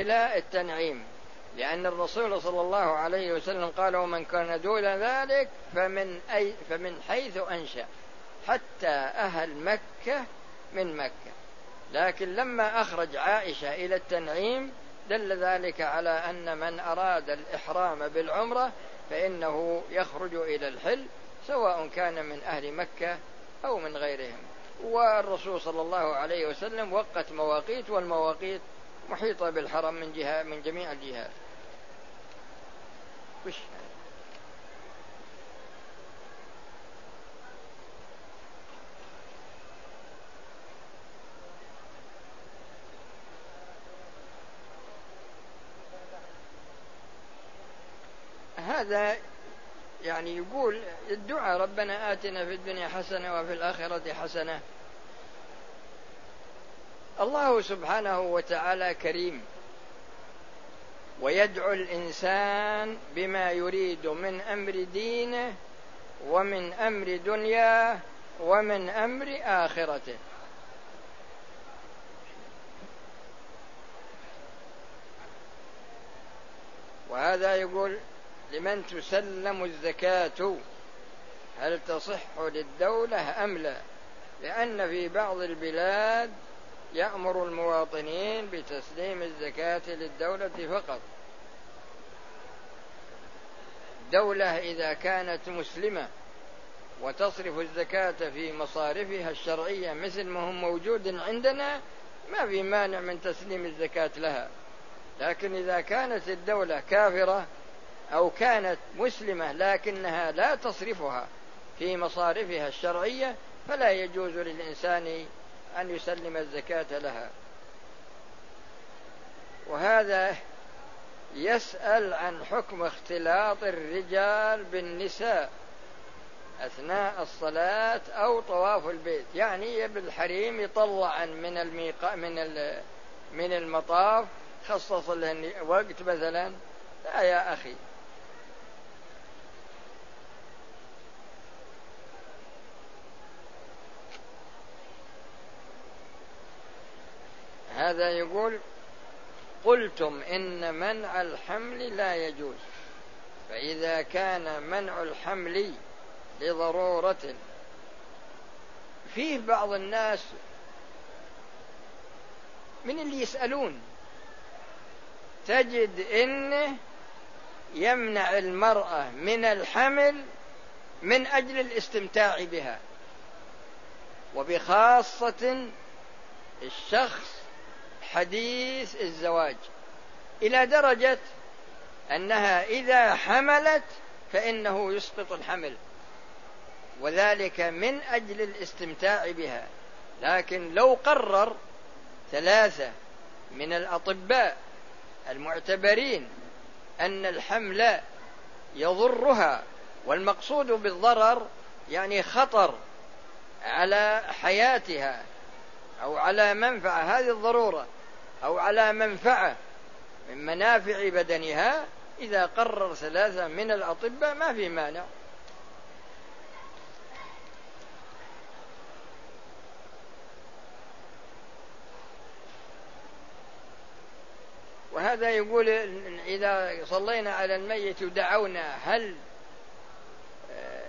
إلى التنعيم لأن الرسول صلى الله عليه وسلم قال ومن كان دون ذلك فمن أي فمن حيث أنشأ حتى أهل مكة من مكة. لكن لما أخرج عائشة إلى التنعيم دل ذلك على أن من أراد الإحرام بالعمرة فإنه يخرج إلى الحل سواء كان من أهل مكة أو من غيرهم. والرسول صلى الله عليه وسلم وقت مواقيت والمواقيت محيطة بالحرم من جهة من جميع الجهات. وش؟ هذا يعني يقول الدعاء ربنا آتنا في الدنيا حسنة وفي الآخرة حسنة. الله سبحانه وتعالى كريم. ويدعو الإنسان بما يريد من أمر دينه ومن أمر دنياه ومن أمر آخرته. وهذا يقول لمن تسلم الزكاة هل تصح للدولة أم لا؟ لأن في بعض البلاد يأمر المواطنين بتسليم الزكاة للدولة فقط. دولة إذا كانت مسلمة وتصرف الزكاة في مصارفها الشرعية مثل ما هو موجود عندنا ما في مانع من تسليم الزكاة لها. لكن إذا كانت الدولة كافرة أو كانت مسلمة لكنها لا تصرفها في مصارفها الشرعية فلا يجوز للإنسان أن يسلم الزكاة لها. وهذا يسأل عن حكم اختلاط الرجال بالنساء أثناء الصلاة أو طواف البيت. يعني يبي الحريم يطلع من الميقا من من المطاف خصص له وقت مثلا لا يا أخي هذا يقول قلتم إن منع الحمل لا يجوز. فإذا كان منع الحمل لضرورة فيه بعض الناس من اللي يسألون تجد إنه يمنع المرأة من الحمل من أجل الاستمتاع بها وبخاصة الشخص حديث الزواج إلى درجة أنها إذا حملت فإنه يسقط الحمل وذلك من أجل الاستمتاع بها. لكن لو قرر ثلاثة من الأطباء المعتبرين أن الحمل يضرها والمقصود بالضرر يعني خطر على حياتها أو على منفعة هذه الضرورة. أو على منفعة من منافع بدنها إذا قرر ثلاثة من الأطباء ما في مانع. وهذا يقول إذا صلينا على الميت ودعونا هل آه،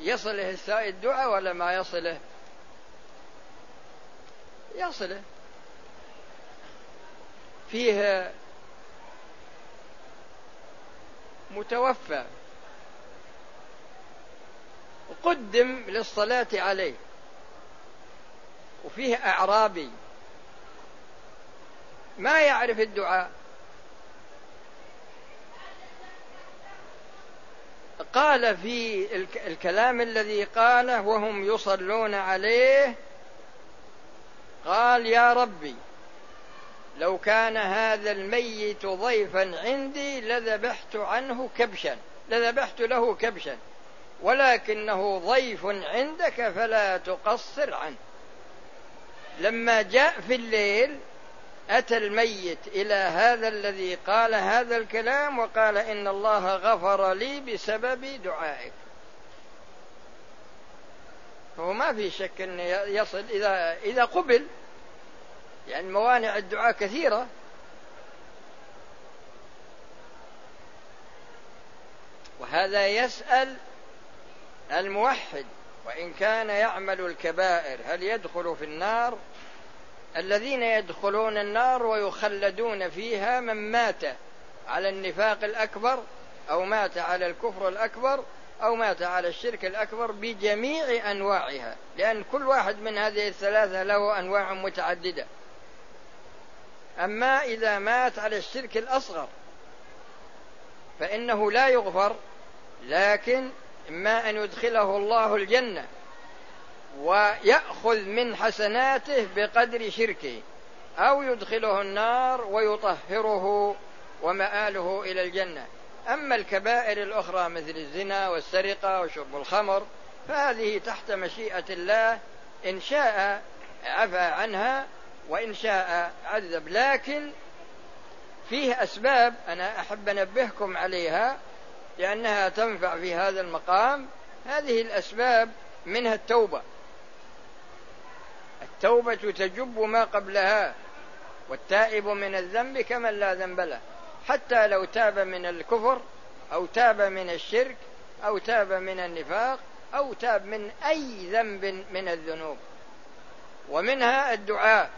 يصله الدعاء ولا ما يصله؟ يصله. فيه متوفى قدم للصلاة عليه وفيه أعرابي ما يعرف الدعاء قال في الكلام الذي قاله وهم يصلون عليه قال يا ربي لو كان هذا الميت ضيفا عندي لذبحت عنه كبشا لذبحت له كبشا. ولكنه ضيف عندك فلا تقصر عنه. لما جاء في الليل أتى الميت إلى هذا الذي قال هذا الكلام وقال إن الله غفر لي بسبب دعائك. هو ما في شك إنه يصل إذا إذا قبل يعني موانع الدعاء كثيرة. وهذا يسأل الموحد وإن كان يعمل الكبائر هل يدخل في النار؟ الذين يدخلون النار ويخلدون فيها من مات على النفاق الأكبر أو مات على الكفر الأكبر أو مات على الشرك الأكبر بجميع أنواعها لأن كل واحد من هذه الثلاثة له أنواع متعددة. أما إذا مات على الشرك الأصغر فإنه لا يغفر لكن إما أن يدخله الله الجنة ويأخذ من حسناته بقدر شركه أو يدخله النار ويطهره ومآله إلى الجنة. أما الكبائر الأخرى مثل الزنا والسرقة وشرب الخمر فهذه تحت مشيئة الله إن شاء عفى عنها وإن شاء عذب لكن فيه أسباب أنا أحب أنبهكم عليها لأنها تنفع في هذا المقام. هذه الأسباب منها التوبة. التوبة تجب ما قبلها والتائب من الذنب كمن لا ذنب له. حتى لو تاب من الكفر أو تاب من الشرك أو تاب من النفاق أو تاب من أي ذنب من الذنوب. ومنها الدعاء.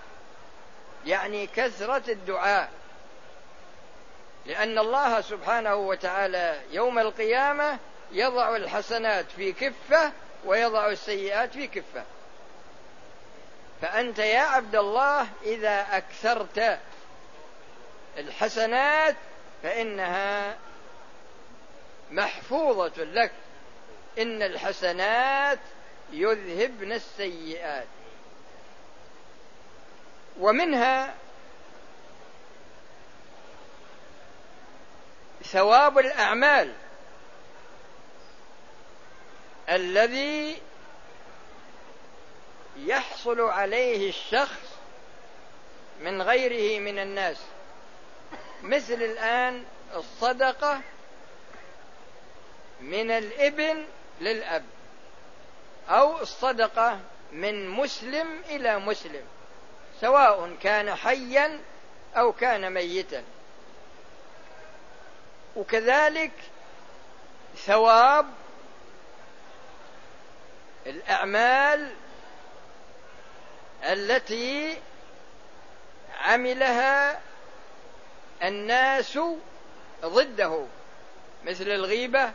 يعني كثرة الدعاء. لأن الله سبحانه وتعالى يوم القيامة يضع الحسنات في كفة ويضع السيئات في كفة. فأنت يا عبد الله إذا أكثرت الحسنات فإنها محفوظة لك. إن الحسنات يذهبن السيئات. ومنها ثواب الأعمال الذي يحصل عليه الشخص من غيره من الناس. مثل الآن الصدقة من الإبن للأب أو الصدقة من مسلم إلى مسلم. سواء كان حيا أو كان ميتا. وكذلك ثواب الأعمال التي عملها الناس ضده مثل الغيبة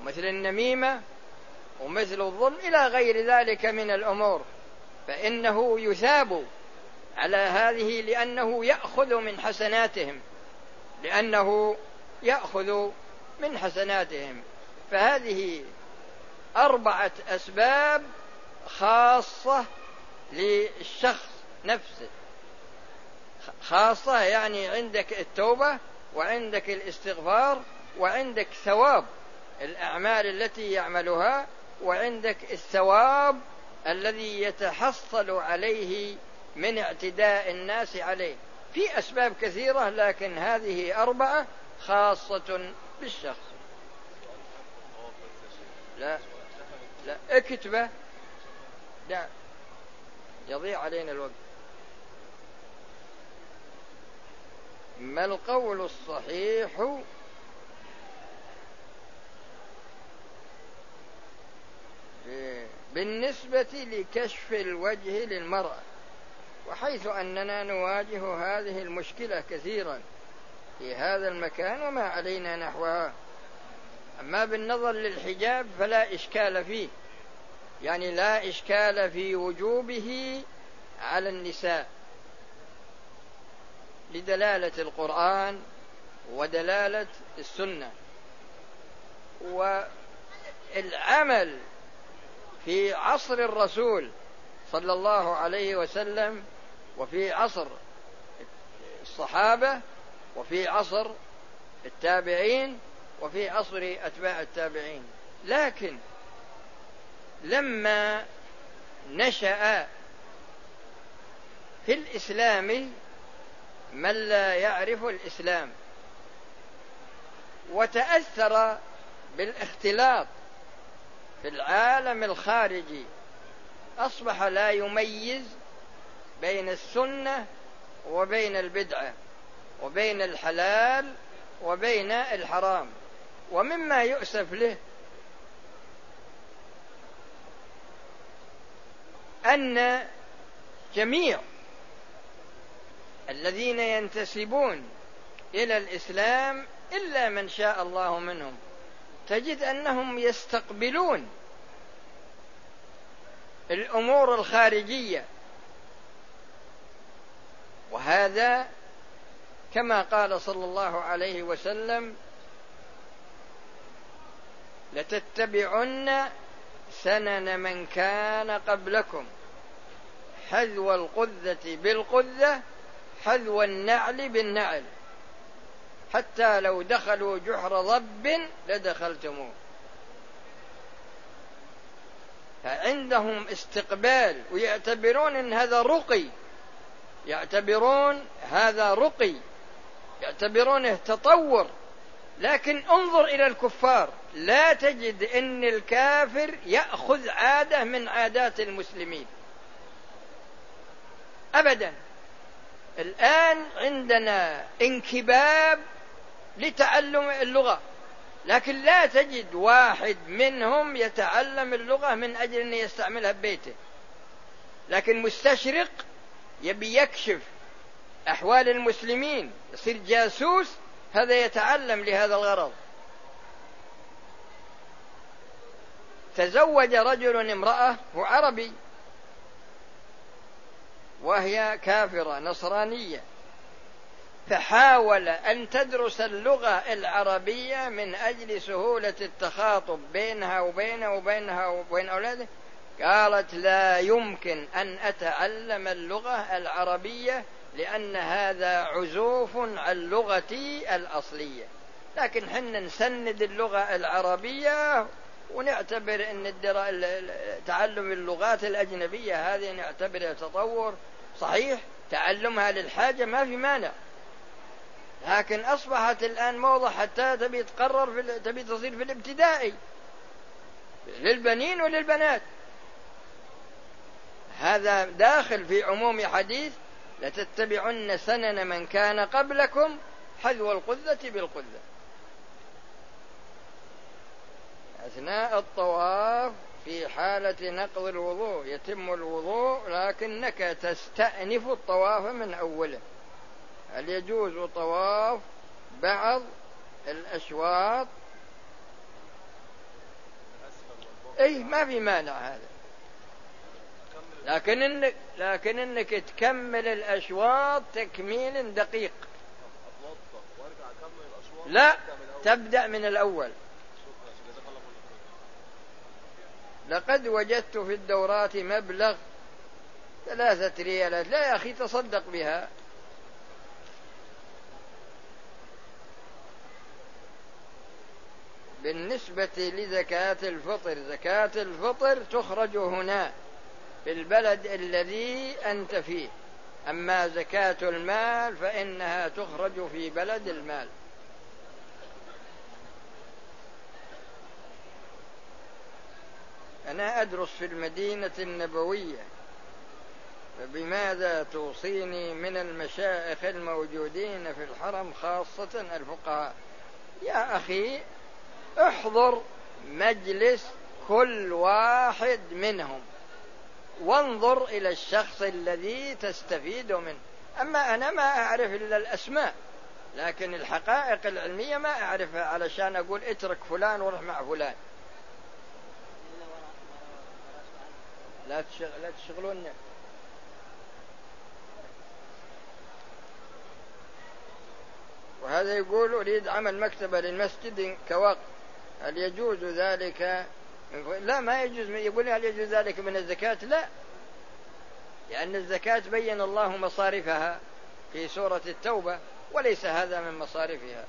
ومثل النميمة ومثل الظلم إلى غير ذلك من الأمور. فإنه يثاب على هذه لأنه يأخذ من حسناتهم. لأنه يأخذ من حسناتهم. فهذه أربعة أسباب خاصة للشخص نفسه. خاصة يعني عندك التوبة وعندك الاستغفار وعندك ثواب الأعمال التي يعملها وعندك الثواب الذي يتحصل عليه من اعتداء الناس عليه. في أسباب كثيرة لكن هذه أربعة خاصة بالشخص. لا لا اكتبه. لا يضيع علينا الوقت. ما القول الصحيح؟ بالنسبة لكشف الوجه للمرأة. وحيث أننا نواجه هذه المشكلة كثيرا في هذا المكان وما علينا نحوها. أما بالنظر للحجاب فلا إشكال فيه. يعني لا إشكال في وجوبه على النساء. لدلالة القرآن ودلالة السنة. والعمل في عصر الرسول صلى الله عليه وسلم وفي عصر الصحابة وفي عصر التابعين وفي عصر أتباع التابعين. لكن لما نشأ في الإسلام من لا يعرف الإسلام وتأثر بالاختلاط في العالم الخارجي أصبح لا يميز بين السنة وبين البدعة وبين الحلال وبين الحرام. ومما يؤسف له أن جميع الذين ينتسبون إلى الإسلام إلا من شاء الله منهم تجد أنهم يستقبلون الأمور الخارجية وهذا كما قال صلى الله عليه وسلم لتتبعن سنن من كان قبلكم. حذو القذة بالقذة حذو النعل بالنعل. حتى لو دخلوا جحر ضب لدخلتموه. فعندهم استقبال ويعتبرون إن هذا رقي. يعتبرون هذا رقي يعتبرونه تطور. لكن انظر إلى الكفار لا تجد إن الكافر يأخذ عادة من عادات المسلمين. ابدا الآن عندنا انكباب لتعلم اللغة. لكن لا تجد واحد منهم يتعلم اللغة من أجل أن يستعملها ببيته لكن مستشرق يبي يكشف أحوال المسلمين يصير جاسوس هذا يتعلم لهذا الغرض. تزوج رجل امرأة هو عربي وهي كافرة نصرانية. فحاول أن تدرس اللغة العربية من أجل سهولة التخاطب بينها وبينه وبينها وبين أولاده. قالت لا يمكن أن أتعلم اللغة العربية لأن هذا عزوف عن لغتي الأصلية. لكن حنا نسند اللغة العربية ونعتبر إن تعلم اللغات الأجنبية هذه نعتبرها تطور صحيح تعلمها للحاجة ما في مانع. لكن أصبحت الآن موضة حتى تبي تقرر في تبي تصير في الابتدائي للبنين وللبنات. هذا داخل في عموم حديث لتتبعن سنن من كان قبلكم حذو القذة بالقذة. أثناء الطواف في حالة نقض الوضوء يتم الوضوء لكنك تستأنف الطواف من أوله. هل يجوز طواف بعض الأشواط؟ أي ما في مانع هذا. لكن انك لكن إنك تكمل الأشواط تكميل دقيق. لا تبدأ من الأول. لقد وجدت في الدورات مبلغ ثلاثة ريالات. لا يا أخي تصدق بها. بالنسبة لزكاة الفطر زكاة الفطر تخرج هنا. في البلد الذي أنت فيه. أما زكاة المال فإنها تخرج في بلد المال. أنا أدرس في المدينة النبوية. فبماذا توصيني من المشائخ الموجودين في الحرم خاصة الفقهاء؟ يا أخي احضر مجلس كل واحد منهم. وانظر إلى الشخص الذي تستفيد منه. أما أنا ما أعرف إلا الأسماء لكن الحقائق العلمية ما أعرفها علشان أقول اترك فلان وروح مع فلان. لا لا تشغلون وهذا يقول أريد عمل مكتبة للمسجد كوقت. هل يجوز ذلك؟ لا ما يجوز. يقول هل يجوز ذلك من الزكاة؟ لا. لأن الزكاة بين الله مصارفها في سورة التوبة وليس هذا من مصارفها.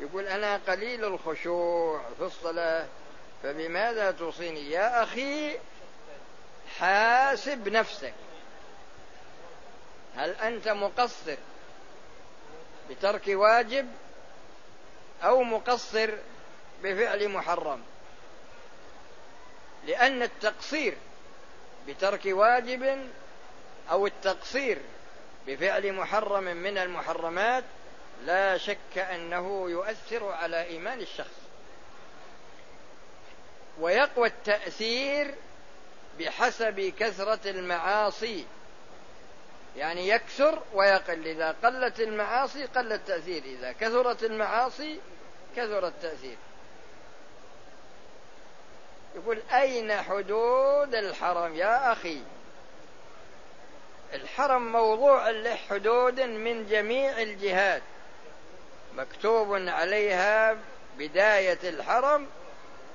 يقول أنا قليل الخشوع في الصلاة فبماذا توصيني؟ يا أخي حاسب نفسك. هل أنت مقصر؟ بترك واجب أو مقصر بفعل محرم. لأن التقصير بترك واجب أو التقصير بفعل محرم من المحرمات لا شك أنه يؤثر على إيمان الشخص. ويقوى التأثير بحسب كثرة المعاصي. يعني يكثر ويقل. إذا قلت المعاصي قل التأثير. إذا كثرت المعاصي كثر التأثير. يقول أين حدود الحرم يا أخي؟ الحرم موضوع له حدود من جميع الجهات. مكتوب عليها بداية الحرم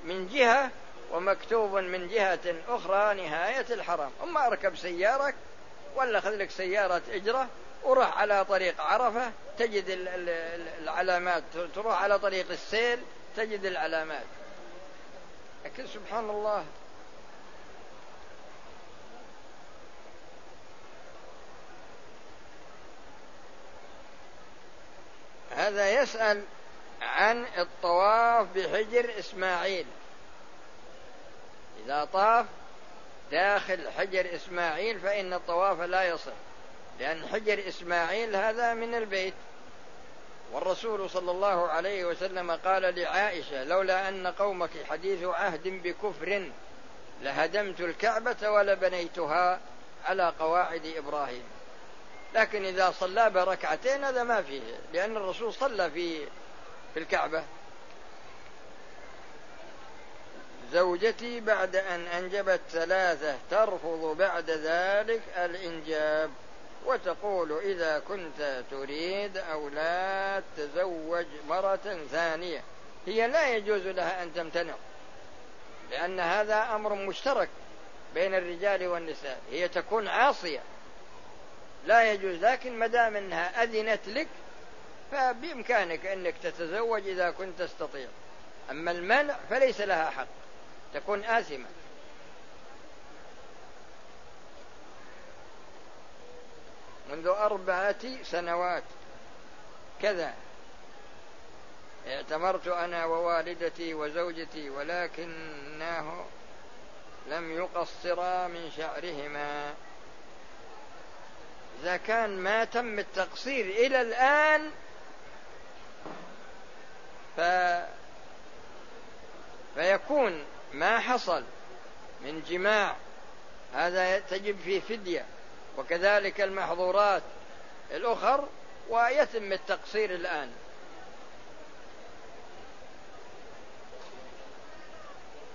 من جهة ومكتوب من جهة أخرى نهاية الحرم. أما أركب سيارك ولا خذ لك سيارة إجرة وروح على طريق عرفة تجد العلامات تروح على طريق السيل تجد العلامات. لكن سبحان الله. هذا يسأل عن الطواف بحجر إسماعيل. إذا طاف داخل حجر إسماعيل فإن الطواف لا يصح لأن حجر إسماعيل هذا من البيت. والرسول صلى الله عليه وسلم قال لعائشة لولا أن قومك حديث عهد بكفر لهدمت الكعبة ولبنيتها على قواعد إبراهيم. لكن إذا صلى بركعتين هذا ما فيه لأن الرسول صلى في في الكعبة. زوجتي بعد أن أنجبت ثلاثة ترفض بعد ذلك الإنجاب وتقول إذا كنت تريد أولاد تزوج مرة ثانية. هي لا يجوز لها أن تمتنع لأن هذا أمر مشترك بين الرجال والنساء. هي تكون عاصية. لا يجوز لكن ما دام أنها أذنت لك فبإمكانك أنك تتزوج إذا كنت تستطيع. أما المنع فليس لها حق. تكون آثمة. منذ أربعة سنوات كذا اعتمرت أنا ووالدتي وزوجتي ولكنه لم يقصرا من شعرهما. إذا كان ما تم التقصير إلى الآن ف فيكون ما حصل من جماع هذا تجب فيه فدية وكذلك المحظورات الأخر ويتم التقصير الآن.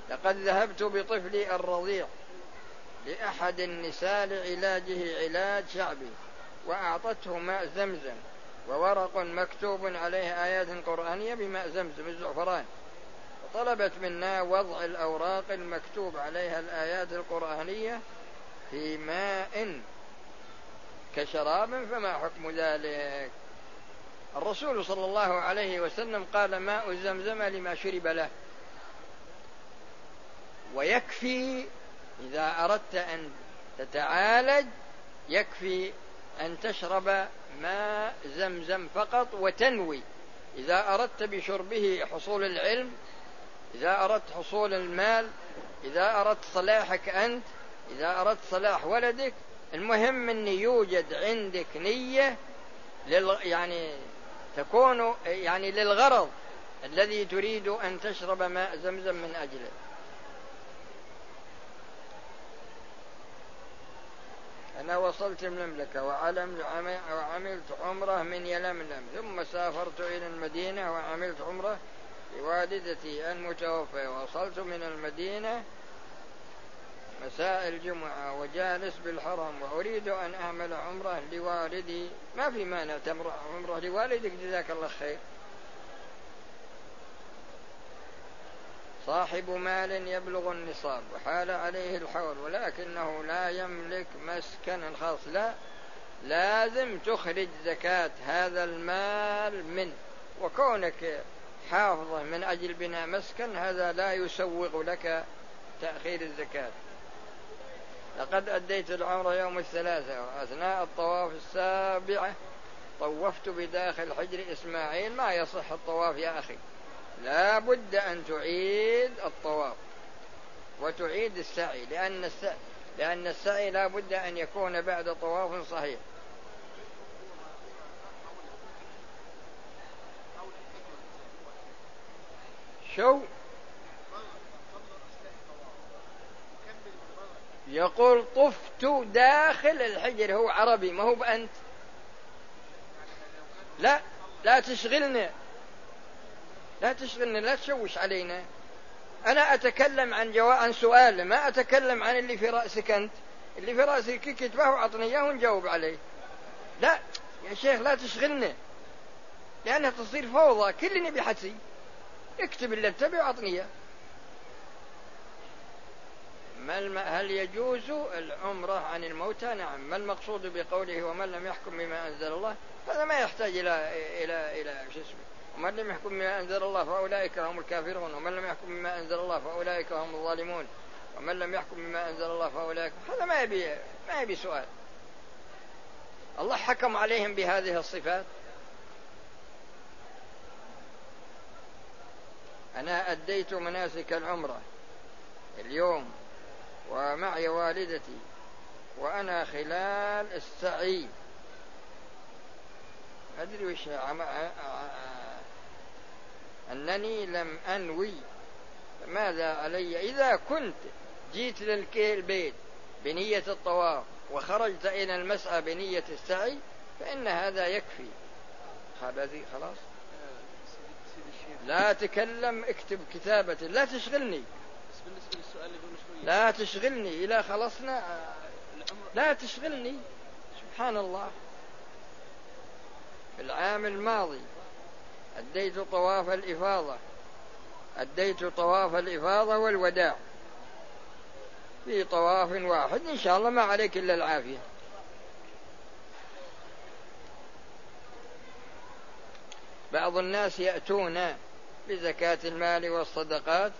لقد ذهبت بطفلي الرضيع لأحد النساء لعلاجه علاج شعبي وأعطته ماء زمزم وورق مكتوب عليه آيات قرآنية بماء زمزم الزعفران. وطلبت منا وضع الأوراق المكتوب عليها الآيات القرآنية في ماء كشراب فما حكم ذلك؟ الرسول صلى الله عليه وسلم قال ماء زمزم لما شرب له. ويكفي إذا أردت أن تتعالج يكفي أن تشرب ماء زمزم فقط وتنوي. إذا أردت بشربه حصول العلم إذا أردت حصول المال إذا أردت صلاحك أنت إذا أردت صلاح ولدك المهم أن يوجد عندك نية لل يعني تكون يعني للغرض الذي تريد أن تشرب ماء زمزم من أجله. أنا وصلت المملكة وعملت عمرة من يلملم ثم سافرت إلى المدينة وعملت عمرة لوالدتي المتوفية. وصلت من المدينة مساء الجمعة وجالس بالحرم وأريد أن أعمل عمرة لوالدي. ما في مانع تمر عمرة لوالدك جزاك الله خير. صاحب مال يبلغ النصاب وحال عليه الحول ولكنه لا يملك مسكنا خاص. لا لازم تخرج زكاة هذا المال منه. وكونك حافظة من أجل بناء مسكن هذا لا يسوغ لك تأخير الزكاة. لقد أديت العمرة يوم الثلاثاء وأثناء الطواف السابعة طوفت بداخل حجر إسماعيل. ما يصح الطواف يا أخي؟ لا بد أن تعيد الطواف وتعيد السعي لأن السعي لأن السعي لا بد أن يكون بعد طواف صحيح. شو؟ يقول طفت داخل الحجر هو عربي ما هو بأنت. لا لا تشغلنا لا تشغلنا لا تشوش علينا. أنا أتكلم عن جواب عن سؤال ما أتكلم عن اللي في رأسك أنت. اللي في رأسك كتبه وعطني إياه ونجاوب عليه. لا يا شيخ لا تشغلنا لأنها تصير فوضى. كل نبي حسي اكتب اللي تبي وعطني ما. هل يجوز العمرة عن الموتى؟ نعم، ما المقصود بقوله ومن لم يحكم بما أنزل الله؟ هذا ما يحتاج إلى إلى إلى شو اسمه، ومن لم يحكم بما أنزل الله فأولئك هم الكافرون، ومن لم يحكم بما أنزل الله فأولئك هم الظالمون، ومن لم يحكم بما أنزل الله فأولئك هذا ما يبي ما يبي سؤال. الله حكم عليهم بهذه الصفات. أنا أديت مناسك العمرة اليوم ومعي والدتي وأنا خلال السعي. أدري وش أنني لم أنوي. ماذا علي؟ إذا كنت جيت للبيت بنية الطواف وخرجت إلى المسعى بنية السعي فإن هذا يكفي. هذا خلاص؟ لا تكلم اكتب كتابة لا تشغلني. بالنسبة للسؤال اللي لا تشغلني إذا خلصنا لا تشغلني. سبحان الله. في العام الماضي أديت طواف الإفاضة. أديت طواف الإفاضة والوداع. في طواف واحد إن شاء الله ما عليك إلا العافية. بعض الناس يأتون بزكاة المال والصدقات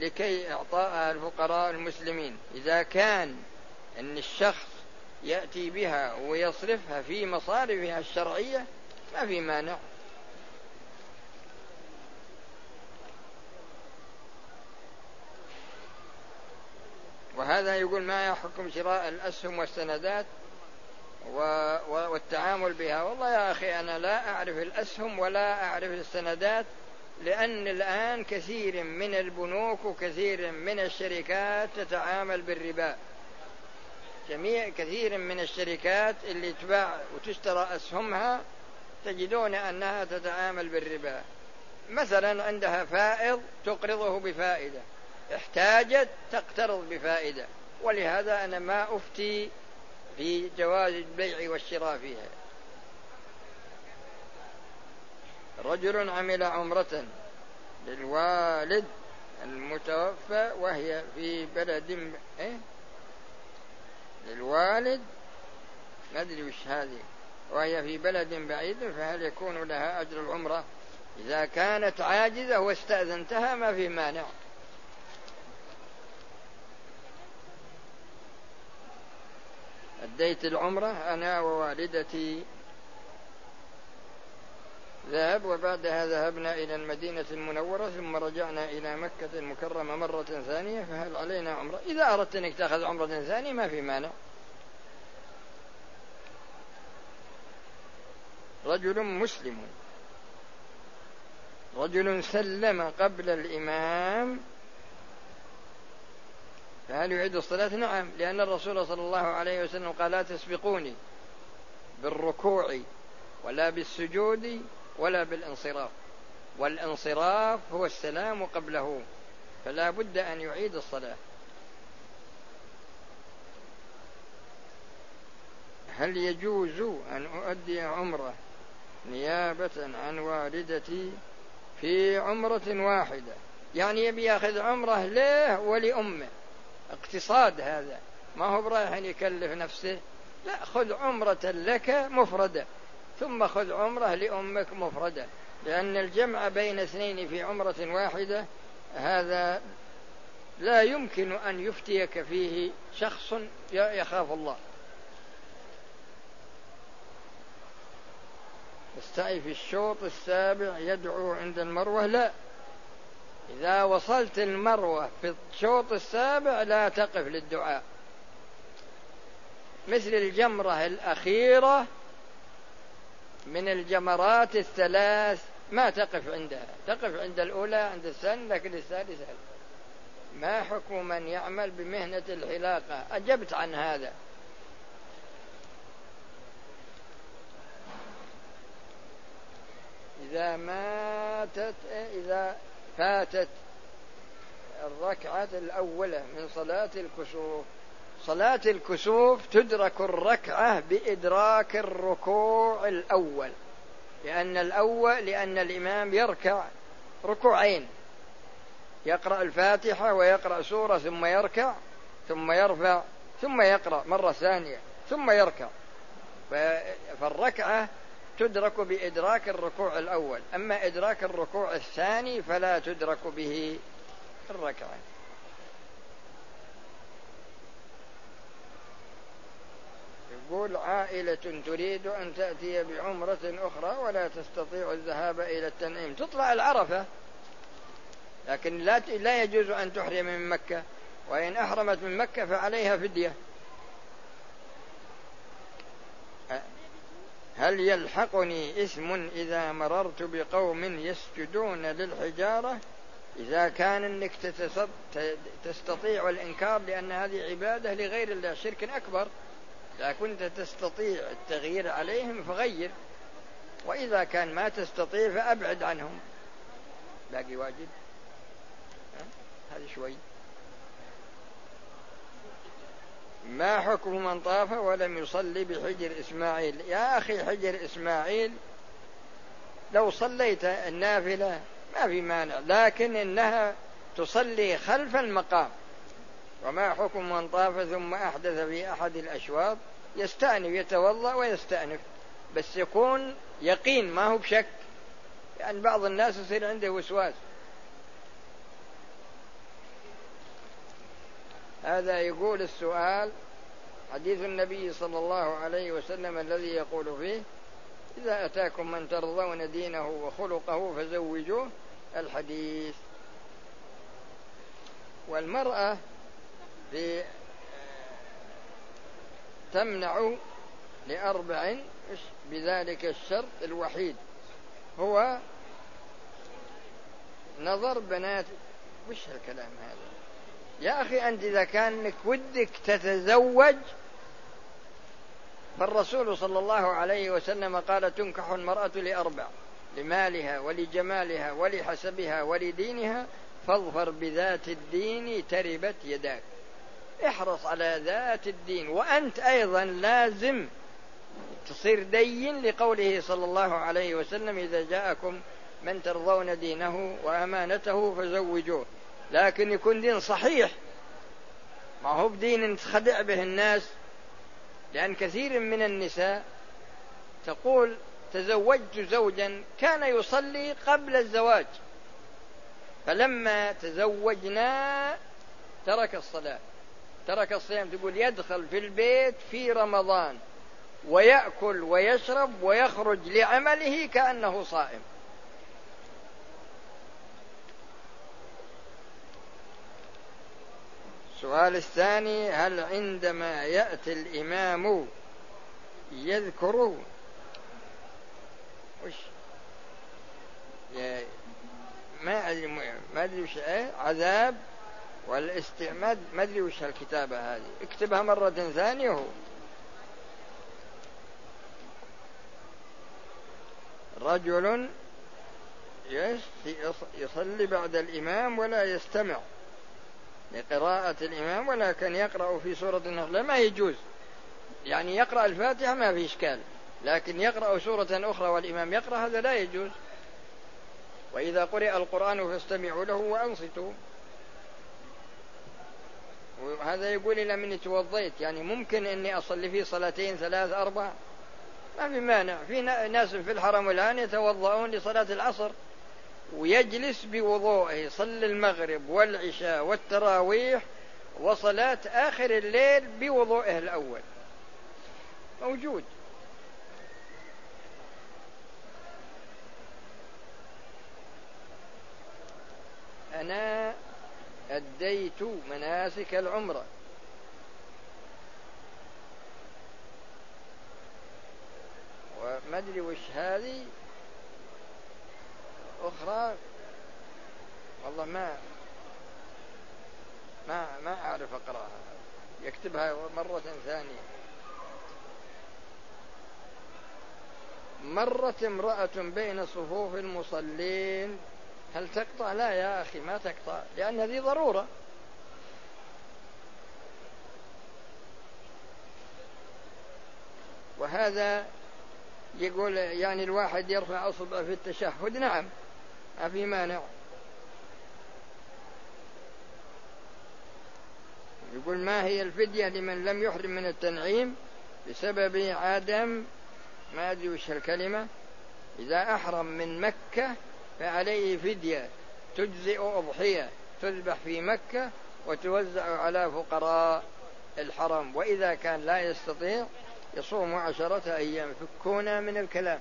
لكي إعطاءها الفقراء المسلمين. إذا كان أن الشخص يأتي بها ويصرفها في مصارفها الشرعية ما في مانع. وهذا يقول ما يحكم شراء الأسهم والسندات؟ والتعامل بها. والله يا أخي أنا لا أعرف الأسهم ولا أعرف السندات لأن الآن كثير من البنوك وكثير من الشركات تتعامل بالربا. جميع كثير من الشركات اللي تباع وتشترى أسهمها تجدون أنها تتعامل بالربا. مثلا عندها فائض تقرضه بفائدة احتاجت تقترض بفائدة. ولهذا أنا ما أفتي في جواز البيع والشراء فيها. رجل عمل عمرة للوالد المتوفى وهي في بلد إيه؟ للوالد. ما أدري وش هذه. وهي في بلد بعيد فهل يكون لها أجر العمرة؟ إذا كانت عاجزة واستأذنتها ما في مانع. أديت العمرة أنا ووالدتي. ذهب وبعدها ذهبنا إلى المدينة المنورة ثم رجعنا إلى مكة المكرمة مرة ثانية فهل علينا عمرة؟ إذا أردت أنك تأخذ عمرة ثانية ما في مانع. رجل مسلم. رجل سلم قبل الإمام فهل يعيد الصلاة؟ نعم لأن الرسول صلى الله عليه وسلم قال لا تسبقوني بالركوع ولا بالسجود ولا بالانصراف. والانصراف هو السلام قبله فلا بد أن يعيد الصلاة. هل يجوز أن أؤدي عمرة نيابة عن والدتي في عمرة واحدة؟ يعني يبي يأخذ عمرة له ولأمه. اقتصاد هذا. ما هو برايح يكلف نفسه؟ لا خذ عمرة لك مفردة. ثم خذ عمرة لأمك مفردة. لأن الجمع بين اثنين في عمرة واحدة هذا لا يمكن أن يفتيك فيه شخص يخاف الله. في الشوط السابع يدعو عند المروة؟ لا. إذا وصلت المروة في الشوط السابع لا تقف للدعاء. مثل الجمرة الأخيرة من الجمرات الثلاث ما تقف عندها. تقف عند الأولى عند الثانية لكن الثالثة ما حكم من يعمل بمهنة الحلاقة أجبت عن هذا. إذا ماتت إذا فاتت الركعة الأولى من صلاة الكسوف. صلاة الكسوف تدرك الركعة بإدراك الركوع الأول. لأن الأول لأن الإمام يركع ركوعين. يقرأ الفاتحة ويقرأ سورة ثم يركع ثم يرفع ثم يقرأ مرة ثانية ثم يركع. فالركعة تدرك بإدراك الركوع الأول. أما إدراك الركوع الثاني فلا تدرك به الركعة. يقول عائلة تريد أن تأتي بعمرة أخرى ولا تستطيع الذهاب إلى التنعيم. تطلع العرفة لكن لا لا يجوز أن تحرم من مكة. وإن أحرمت من مكة فعليها فدية. هل يلحقني اسم إذا مررت بقوم يسجدون للحجارة؟ إذا كان أنك تستطيع الإنكار لأن هذه عبادة لغير الله شرك أكبر. إذا كنت تستطيع التغيير عليهم فغير. وإذا كان ما تستطيع فأبعد عنهم. باقي واجب هذا شوي. ما حكم من طاف ولم يصلي بحجر إسماعيل؟ يا أخي حجر إسماعيل لو صليت النافلة ما في مانع لكن إنها تصلي خلف المقام. وما حكم من طاف ثم أحدث في أحد الأشواط؟ يستأنف يتوضأ ويستأنف. بس يكون يقين ما هو بشك. لأن يعني بعض الناس يصير عنده وسواس. هذا يقول السؤال حديث النبي صلى الله عليه وسلم الذي يقول فيه إذا أتاكم من ترضون دينه وخلقه فزوجوه الحديث. والمرأة في تمنع لأربع بذلك الشرط الوحيد هو نظر بنات وش الكلام هذا؟ يا أخي أنت إذا كانك ودك تتزوج فالرسول صلى الله عليه وسلم قال تنكح المرأة لأربع لمالها ولجمالها ولحسبها ولدينها فاظفر بذات الدين تربت يداك. احرص على ذات الدين. وأنت أيضا لازم تصير دين لقوله صلى الله عليه وسلم إذا جاءكم من ترضون دينه وأمانته فزوجوه. لكن يكون دين صحيح. ما هو بدين تخدع به الناس. لأن كثير من النساء تقول تزوجت زوجا كان يصلي قبل الزواج. فلما تزوجنا ترك الصلاة. ترك الصيام تقول يدخل في البيت في رمضان ويأكل ويشرب ويخرج لعمله كأنه صائم. السؤال الثاني هل عندما يأتي الإمام يذكر وش؟ ما أدري ما أدري وش إيه؟ عذاب والاستعماد ما أدري وش الكتابة هذه. اكتبها مرة ثانية هو. رجل يصلي بعد الإمام ولا يستمع. لقراءة الإمام ولكن يقرأ في سورة النخلة ما يجوز. يعني يقرأ الفاتحة ما في إشكال. لكن يقرأ سورة أخرى والإمام يقرأ هذا لا يجوز. وإذا قرئ القرآن فاستمعوا له وأنصتوا. وهذا يقول إلى من توضيت. يعني ممكن إني أصلي فيه صلاتين ثلاث أربع؟ ما في مانع. في ناس في الحرم الآن يتوضؤون لصلاة العصر. ويجلس بوضوءه يصلي المغرب والعشاء والتراويح وصلاة آخر الليل بوضوءه الأول. موجود. أنا أديت مناسك العمرة. وما أدري وش هذه. أخرى؟ والله ما ما ما أعرف أقرأها. يكتبها مرة ثانية. مرت امرأة بين صفوف المصلين. هل تقطع؟ لا يا أخي ما تقطع لأن هذه ضرورة. وهذا يقول يعني الواحد يرفع أصبعه في التشهد. نعم. ما في مانع. يقول ما هي الفدية لمن لم يحرم من التنعيم بسبب عدم ما أدري وش الكلمة. إذا أحرم من مكة فعليه فدية. تجزئ أضحية. تذبح في مكة وتوزع على فقراء الحرم. وإذا كان لا يستطيع يصوم عشرة أيام. فكونا من الكلام.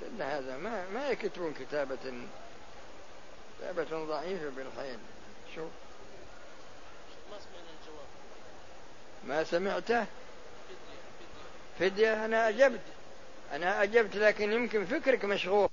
كأن هذا ما ما يكتبون كتابة كتابة ضعيفة بالحيل شوف ما سمعته؟ فدية. أنا أجبت. أنا أجبت لكن يمكن فكرك مشغول.